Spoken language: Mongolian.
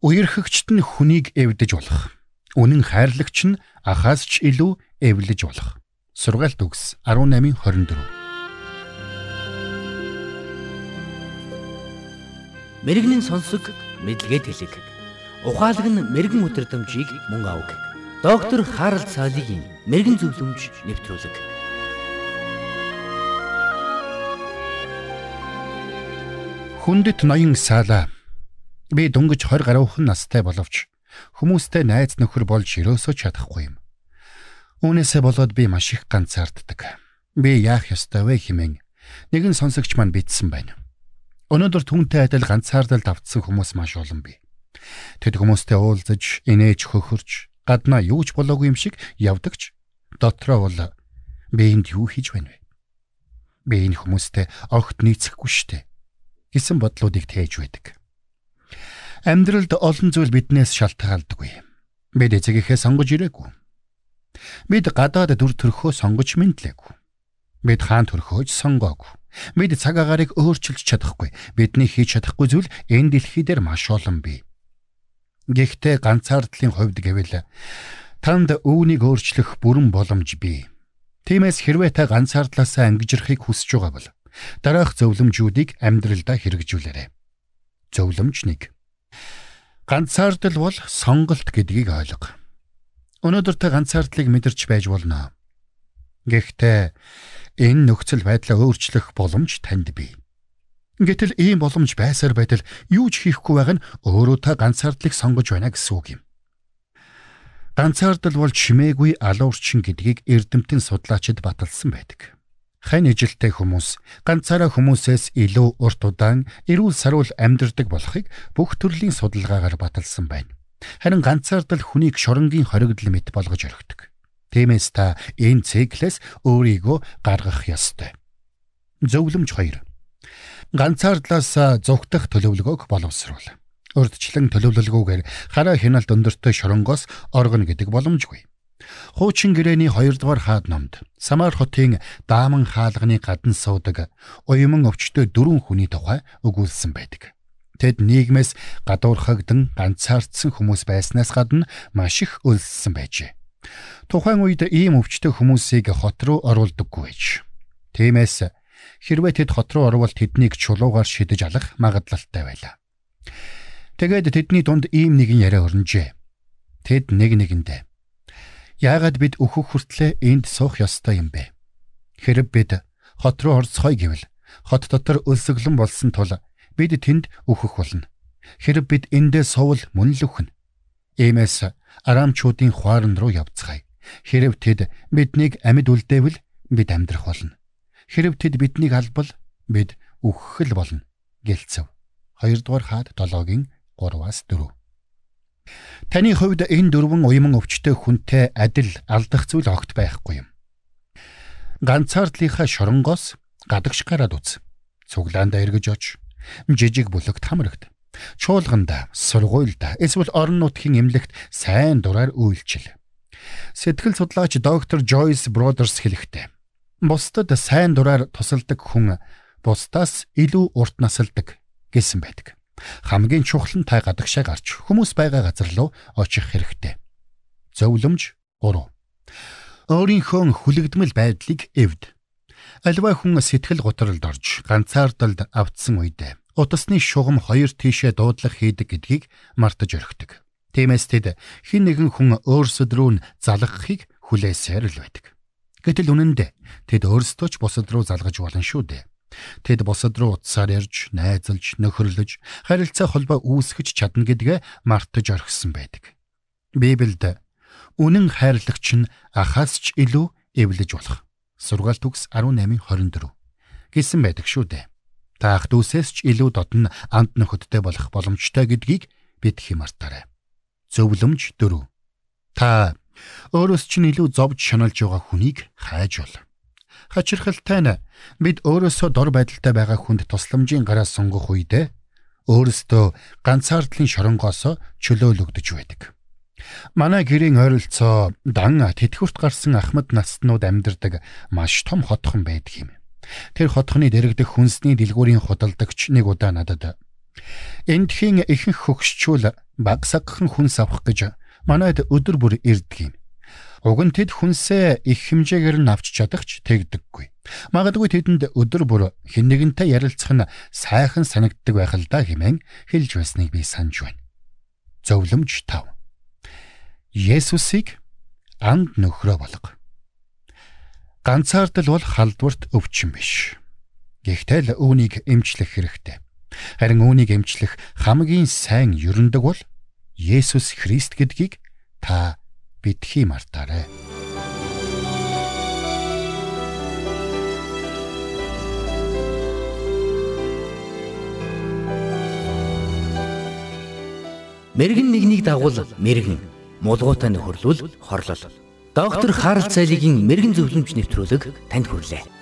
Үерхэгчт нь хүнийг эвдэж болох. Үнэн хайрлагч нь ахаас ч илүү эвлэж болох. Сургаалт үгс 18:24. Мэргэний сонсог мэдлэгэд хэлэг. Ухаалаг нь мэрэгэн өдрөмжийг мөн авг. Доктор Харалт цаалогийн мэрэгэн зөвлөмж нэвтрүүлэг. Хүндэт ноён саала. Би дөнгөж 20 гаруйхан настай боловч Хүмүүстэй найз нөхөр болж өрөөсөө чадахгүй юм. Үүнээсээ болоод би маш их ганцаарддаг. Би яах ёстой вэ хэмээн нэгэн сонсогч маань бичсэн байна. Өнөөдөр түнтэй адил ганцаардалд автсан хүмүүс маш олон бий. Тэд хүмүүстэй уулзаж, инээж хөхөрч, гаднаа юу ч болоогүй юм шиг явдагч дотроо бол би энд юу хийж байна вэ? Би энэ хүмүүстэй огт нийцэхгүй штэ гэсэн бодлуудыг тээж байдаг. Амьдралд олон зүйл биднээс шалтгаалдаггүй. Бид эцэгийнхээ сонгож ирээгүй. Бид гадаад дүр төрхөө сонгож мэдлээгүй. Бид хаан төрхөөж сонгоогүй. Бид цаг агаарыг өөрчилж чадахгүй. Бидний хийж чадахгүй зүйл энэ дэлхий дээр маш олон бий. Гэхдээ ганцаардлын хувьд гэвэл танд өвнийг өөрчлөх бүрэн боломж бий. Тиймээс хэрвээ та ганцаардлаасаа ангижрахыг хүсэж байгаа бол дараах зөвлөмжүүдийг амьдралдаа хэрэгжүүлээрэй. Зөвлөмж 1 Ганцаардал бол сонголт гэдгийг ойлго. Өнөөдөр та ганцаардлыг мэдэрч байж болно. Гэхдээ энэ нөхцөл байдлаа өөрчлөх боломж танд бий. Гэтэл ийм боломж байсаар байтал юу ч хийхгүй байгаа нь өөрөө та ганцаардлыг сонгож байна гэсэн үг юм. Ганцаардал бол чимээгүй алуурчин гэдгийг эрдэмтэн судлаачид баталсан байдаг хань ижилтэй хүмүүс ганцаараа хүмүүсээс илүү урт удаан эрүүл саруул амьдардаг болохыг бүх төрлийн судалгаагаар баталсан байна. Харин ганцаардал хүнийг шоронгийн хоригдл мэт болгож орхидог. Тиймээс та энэ циклээс өөрийгөө гаргах ёстой. Зөвлөмж 2. Ганцаардлаас зүгтах төлөвлөгөөг боловсруул. Урдчлан төлөвлөлгүйгээр хараа хяналт өндөртэй шоронгоос оргоно гэдэг боломжгүй. Хуучин гэрээний 2 дугаар хаад номд Самар хотын Дааман хаалганы гадна суудаг уйман өвчтөй дөрвөн хүний тухай өгүүлсэн байдаг. Тэд нийгмээс гадуурхагдан ганцаардсан хүмүүс байснаас гадна маш их өлссөн байжээ. Тухайн үед ийм өвчтөй хүмүүсийг хот руу оруулдаггүй байж. Тиймээс хэрвээ тэд хот руу орвол тэднийг чулуугаар шидэж алах магадлалтай байлаа. Тэгээд тэдний дунд ийм нэгэн яриа өрнжээ. Тэд нэг нэгэндээ Яагаад бид өөхөх хүртлээр энд суух ёстой юм бэ? Хэрэг бид хот руу орцгоё гэвэл хот дотор өлсөглөн болсон тул бид тэнд өөхөх болно. Хэрэг бид эндээ суувал мөн л өхнө. Иймээс арамчуудын хуаран руу явцгаая. Хэрэг тэд биднийг амьд үлдээвэл бид амьдрах болно. Хэрэг тэд биднийг албал бид үхэх л болно. гэлцэв. 2 дугаар хаад 7-гийн 3-аас 4. Таны хувьд энэ дөрвөн уйман өвчтөй хүнтэй адил алдах зүйл огт байхгүй юм. Ганцаардлынхаа шоронгоос гадагш гараад үз. Цуглаанда эргэж оч. Жижиг бүлэгт хамрагд. Чуулганда, сургуульда, эсвэл орон нутгийн эмнэлэгт сайн дураар үйлчил. Сэтгэл судлаач доктор Joyce Brothers хэлэхдээ бусдад сайн дураар тусалдаг хүн бусдаас илүү урт насалдаг гэсэн байдаг. Хамгийн чухал нь та гадагшаа гарч хүмүүс байгаа газар руу очих хэрэгтэй. Зөвлөмж 3. Өөрийнхөө хүлэгдмэл байдлыг эвд. Альва хүн сэтгэл готролд орж ганцаардалд автсан үед утасны шугам хоёр тийшээ дуудлах хийдэг гэдгийг мартаж орхидог. Тиймээс тэд хин нэгэн хүн өөрсөд рүү нь залгахыг хүлээсээр л байдаг. Гэтэл үнэн дээр тэд өөрсдөө ч бусад руу залгаж болно шүү дээ. Тэд бусад руу утсаар ярьж, найзалж, нөхөрлөж, харилцаа холбоо үүсгэж чадна гэдгээ мартаж орхисон байдаг. Библиэд үнэн хайрлагч нь ахаас ч илүү эвлэж болох. Сургаалт үгс 18:24 гэсэн байдаг шүү дээ. Та ах дүүсээс ч илүү додн амт нөхөдтэй болох боломжтой гэдгийг бид хэмартаарай. Зөвлөмж 4. Та өөрөөс чинь илүү зовж шаналж байгаа хүнийг хайж бол. Хачирхалтай нь бид өөрөөсөө дор байдалтай байгаа хүнд тусламжийн гараа сунгах үедээ өөрөөсөө ганцаардлын шоронгоос чөлөөлөгдөж байдаг. Манай гэрийн ойролцоо дан тэтгэврт гарсан ахмад настнууд амьдардаг маш том хотхон байдаг юм. Тэр хотхны дэрэгдэх хүнсний дэлгүүрийн худалдагч нэг удаа надад Эндхийн ихэнх хөгшчүүл багсагхан хүнс авах гэж манайд өдөр бүр ирдэг юм. Уг нь тэд хүнсээ их хэмжээгээр нь авч чадахч тэгдэггүй. Магадгүй тэдэнд өдөр бүр хэн нэгэнтэй ярилцах нь сайхан санагддаг байх л да хэмээн хэлж байсныг би санаж байна. Зөвлөмж 5. Есүсийг анд нөхрөө болго. Ганцаардал бол халдварт өвчин биш. Гэхдээ л үүнийг эмчлэх хэрэгтэй. Харин үүнийг эмчлэх хамгийн сайн ерөндөг бол Есүс Христ гэдгийг та битгий мартаарай. Мэргэн нэгнийг дагуул мэргэн, мулгуутай нөхөрлөл хорлол. Доктор Харалт цайлигийн мэрэгэн зөвлөмж нэвтрүүлэг танд хүрэлээ.